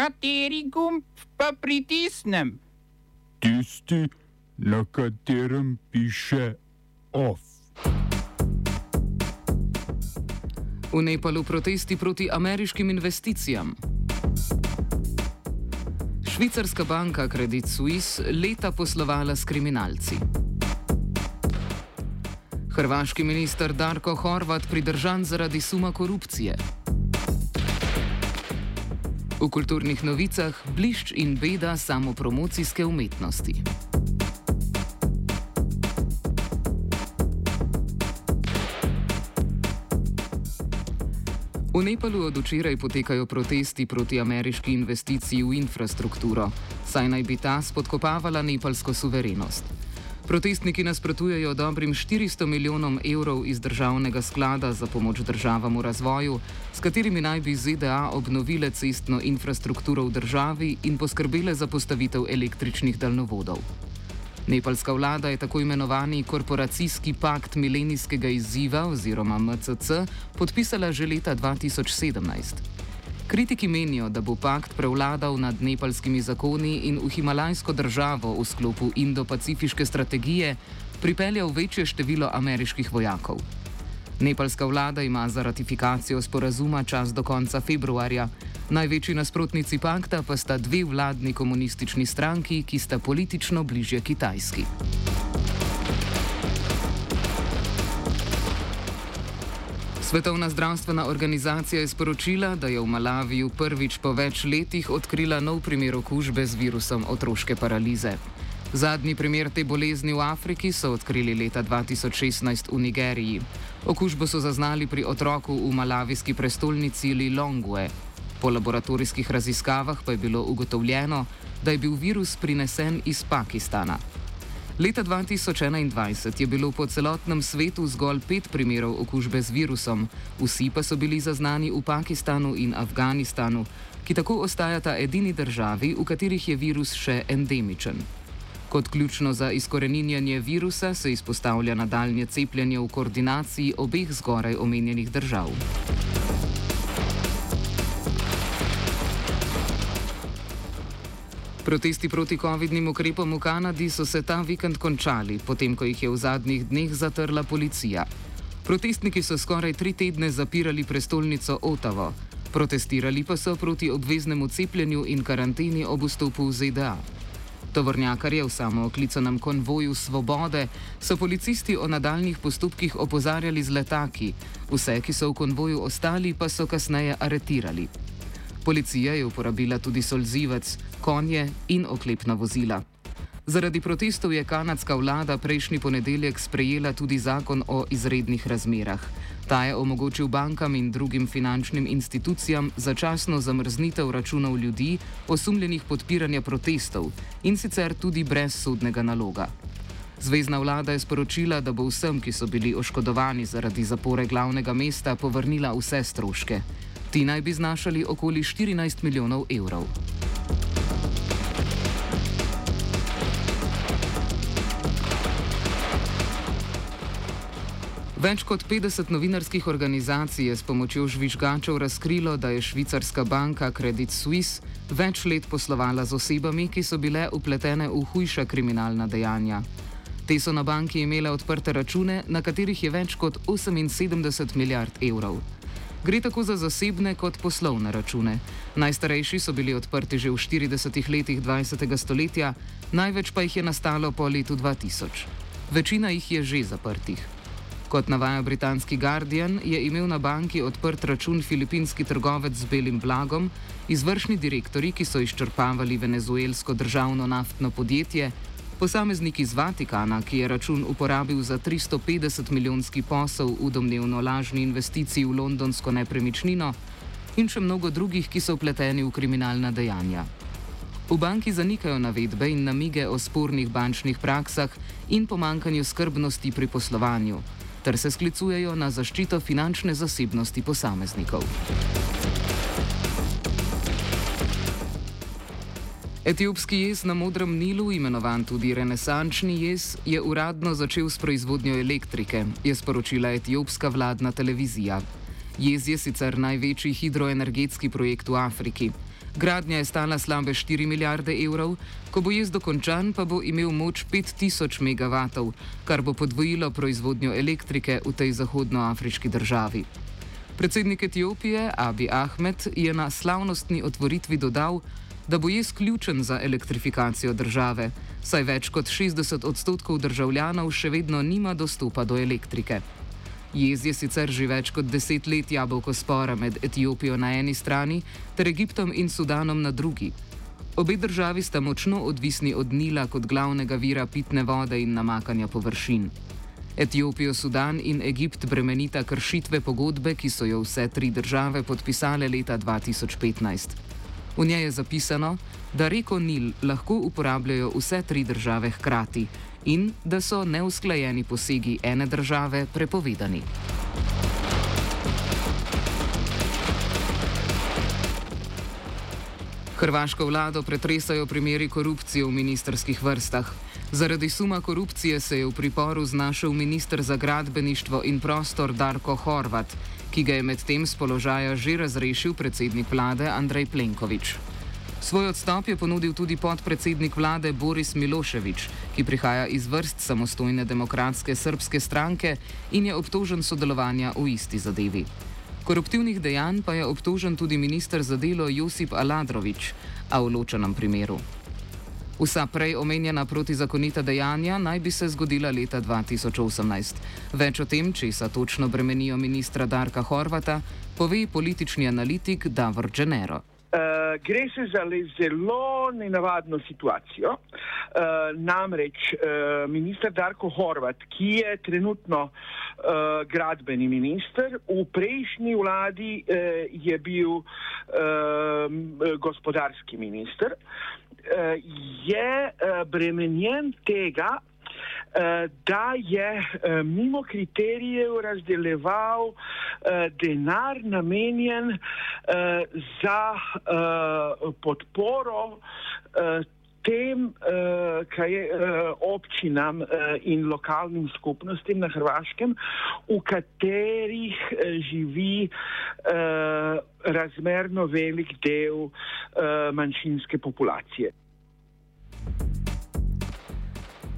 Kateri gumb pa pritisnem? Tisti, na katerem piše OF. V Nepalu protesti proti ameriškim investicijam. Švicarska banka Credit Suisse leta poslovala s kriminalci. Hrvaški minister Darko Horvat pridržan zaradi suma korupcije. V kulturnih novicah blišč in beda samopromocijske umetnosti. V Nepalu od včeraj potekajo protesti proti ameriški investiciji v infrastrukturo, saj naj bi ta spodkopavala nepalsko suverenost. Protestniki nasprotujejo dobrim 400 milijonom evrov iz državnega sklada za pomoč državam v razvoju, s katerimi naj bi ZDA obnovile cestno infrastrukturo v državi in poskrbele za postavitev električnih daljnovodov. Nepalska vlada je tako imenovani korporacijski pakt milenijskega izziva oziroma MCC podpisala že leta 2017. Kritiki menijo, da bo pakt prevladal nad nepalskimi zakoni in v himalajsko državo v sklopu Indo-Pacifiške strategije pripeljal večje število ameriških vojakov. Nepalska vlada ima za ratifikacijo sporazuma čas do konca februarja. Največji nasprotnici pakta pa sta dve vladni komunistični stranki, ki sta politično bližje Kitajski. Svetovna zdravstvena organizacija je sporočila, da je v Malaviju prvič po več letih odkrila nov primer okužbe z virusom otroške paralize. Zadnji primer te bolezni v Afriki so odkrili leta 2016 v Nigeriji. Okužbo so zaznali pri otroku v malavijski prestolnici Lilongwe. Po laboratorijskih raziskavah pa je bilo ugotovljeno, da je bil virus prinesen iz Pakistana. Leta 2021 je bilo po celotnem svetu zgolj pet primerov okužbe z virusom, vsi pa so bili zaznani v Pakistanu in Afganistanu, ki tako ostajata edini državi, v katerih je virus še endemičen. Kot ključno za izkoreninjanje virusa se izpostavlja nadaljne cepljenje v koordinaciji obeh zgoraj omenjenih držav. Protesti proti COVID-nim ukrepom v Kanadi so se ta vikend končali, potem ko jih je v zadnjih dneh zatrla policija. Protestniki so skoraj tri tedne zapirali prestolnico Otavo, protestirali pa so proti obveznemu cepljenju in karanteni ob vstopu v ZDA. Tovornjakarje v samooklicanem konvoju Svobode so policisti o nadaljnih postopkih opozarjali z letaki, vse, ki so v konvoju ostali, pa so kasneje aretirali. Policija je uporabila tudi solzivec, konje in oklepna vozila. Zaradi protestov je kanadska vlada prejšnji ponedeljek sprejela tudi zakon o izrednih razmerah. Ta je omogočil bankam in drugim finančnim institucijam začasno zamrznitev računov ljudi, osumljenih podpiranja protestov in sicer tudi brez sodnega naloga. Zvezdna vlada je sporočila, da bo vsem, ki so bili oškodovani zaradi zapore glavnega mesta, povrnila vse stroške. Ti naj bi znašali okoli 14 milijonov evrov. Več kot 50 novinarskih organizacij je s pomočjo žvižgačev razkrilo, da je švicarska banka Credit Suisse več let poslovala z osebami, ki so bile upletene v hujša kriminalna dejanja. Te so na banki imele odprte račune, na katerih je več kot 78 milijard evrov. Gre tako za zasebne kot poslovne račune. Najstarejši so bili odprti že v 40 letih 20. stoletja, največ pa jih je nastalo po letu 2000. Večina jih je že zaprtih. Kot navaja britanski Guardian, je imel na banki odprt račun filipinski trgovec z belim blagom, izvršni direktori, ki so izčrpavali venezuelsko državno naftno podjetje, Posameznik iz Vatikana, ki je račun uporabil za 350 milijonski posel v domnevno lažni investiciji v londonsko nepremičnino, in še mnogo drugih, ki so vpleteni v kriminalna dejanja. V banki zanikajo navedbe in namige o spornih bančnih praksah in pomankanju skrbnosti pri poslovanju, ter se sklicujejo na zaščito finančne zasebnosti posameznikov. Etiopski jez na Modrem Nilu, imenovan tudi renesančni jez, je uradno začel s proizvodnjo elektrike, je sporočila etiopska vladna televizija. Jez je sicer največji hidroenergetski projekt v Afriki. Gradnja je stala slabe 4 milijarde evrov, ko bo jez dokončan, pa bo imel moč 5000 MW, kar bo podvojilo proizvodnjo elektrike v tej zahodnoafriški državi. Predsednik Etiopije Abi Ahmed je na slavnostni otvoritvi dodal, da bo jez ključen za elektrifikacijo države, saj več kot 60 odstotkov državljanov še vedno nima dostopa do elektrike. Jez je sicer že več kot deset let jabolko spora med Etiopijo na eni strani ter Egiptom in Sudanom na drugi. Obe državi sta močno odvisni od Nila kot glavnega vira pitne vode in namakanja površin. Etiopijo, Sudan in Egipt bremenita kršitve pogodbe, ki so jo vse tri države podpisale leta 2015. V njej je zapisano, da reko Nil lahko uporabljajo vse tri države hkrati in da so neusklajeni posegi ene države prepovedani. Hrvaško vlado pretresajo primeri korupcije v ministerskih vrstah. Zaradi suma korupcije se je v priporu znašel ministr za gradbeništvo in prostor Darko Horvat, ki ga je medtem z položaja že razrešil predsednik vlade Andrej Plenković. Svoj odstop je ponudil tudi podpredsednik vlade Boris Miloševič, ki prihaja iz vrst samostojne demokratske srpske stranke in je obtožen sodelovanja v isti zadevi. Koruptivnih dejanj pa je obtožen tudi ministr za delo Josip Aladrovič, a v ločenem primeru. Vsa prej omenjena protizakonita dejanja naj bi se zgodila leta 2018. Več o tem, če se točno bremenijo ministra Darka Horvata, pove politični analitik Davor Genero. Uh, gre se za zelo nenavadno situacijo. Uh, namreč uh, minister Darko Horvat, ki je trenutno uh, gradbeni minister, v prejšnji vladi uh, je bil uh, gospodarski minister. Uh, je uh, bremenjen tega, da je uh, mimo kriterijev razdeleval uh, denar namenjen za podporo tem uh, kaj, uh, občinam uh, in lokalnim skupnostim na Hrvaškem, v katerih uh, živi uh, razmerno velik del uh, manjšinske populacije.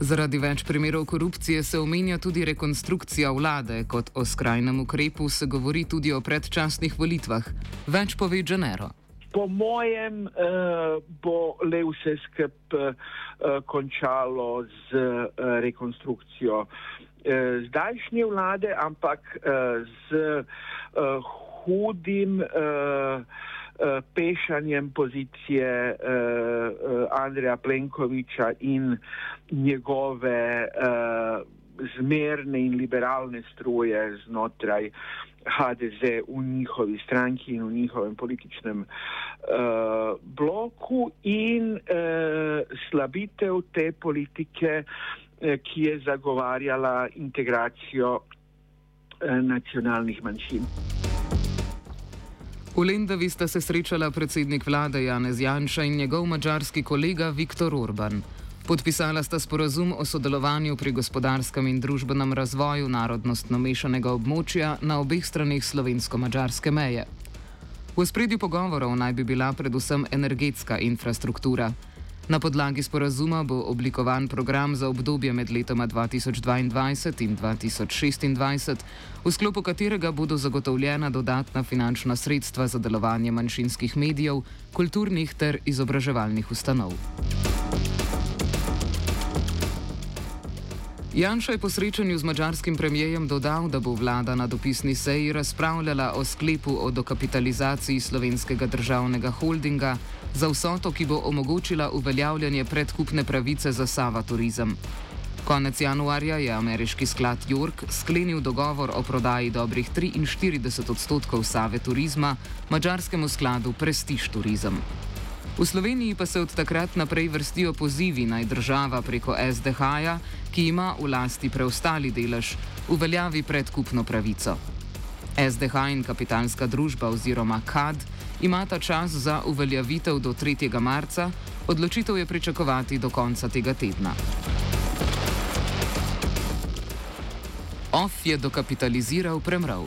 Zaradi več primerov korupcije se omenja tudi rekonstrukcija vlade, kot o skrajnem ukrepu se govori tudi o predčasnih volitvah. Več pove Genero. Po mojem uh, bo le vse skup uh, končalo z uh, rekonstrukcijo uh, zdajšnje vlade, ampak uh, z uh, hudim uh, pešanjem pozicije uh, uh, Andreja Plenkoviča in njegove zmerne in liberalne struje znotraj HDZ v njihovi stranki in v njihovem političnem uh, bloku in uh, slabitev te politike, uh, ki je zagovarjala integracijo uh, nacionalnih manjšin. V Lendavi sta se srečala predsednik vlade Janez Janša in njegov mačarski kolega Viktor Orban. Podpisala sta sporazum o sodelovanju pri gospodarskem in družbenem razvoju narodnostno mešanega območja na obeh stranih slovensko-mačarske meje. V spredju pogovorov naj bi bila predvsem energetska infrastruktura. Na podlagi sporazuma bo oblikovan program za obdobje med letoma 2022 in 2026, v sklopu katerega bodo zagotovljena dodatna finančna sredstva za delovanje manjšinskih medijev, kulturnih ter izobraževalnih ustanov. Janša je po srečanju z mačarskim premijejem dodal, da bo vlada na dopisni seji razpravljala o sklepu o dokapitalizaciji slovenskega državnega holdinga za vsoto, ki bo omogočila uveljavljanje predkupne pravice za Sava turizem. Konec januarja je ameriški sklad York sklenil dogovor o prodaji dobrih 43 odstotkov Save turizma mačarskemu skladu Prestiž turizem. V Sloveniji pa se od takrat naprej vrstijo pozivi naj država preko SDH-ja, ki ima v lasti preostali delež, uveljavi predkupno pravico. SDH in kapitalska družba oziroma KAD imata čas za uveljavitev do 3. marca, odločitev je pričakovati do konca tega tedna. OF je dokapitaliziral premrov.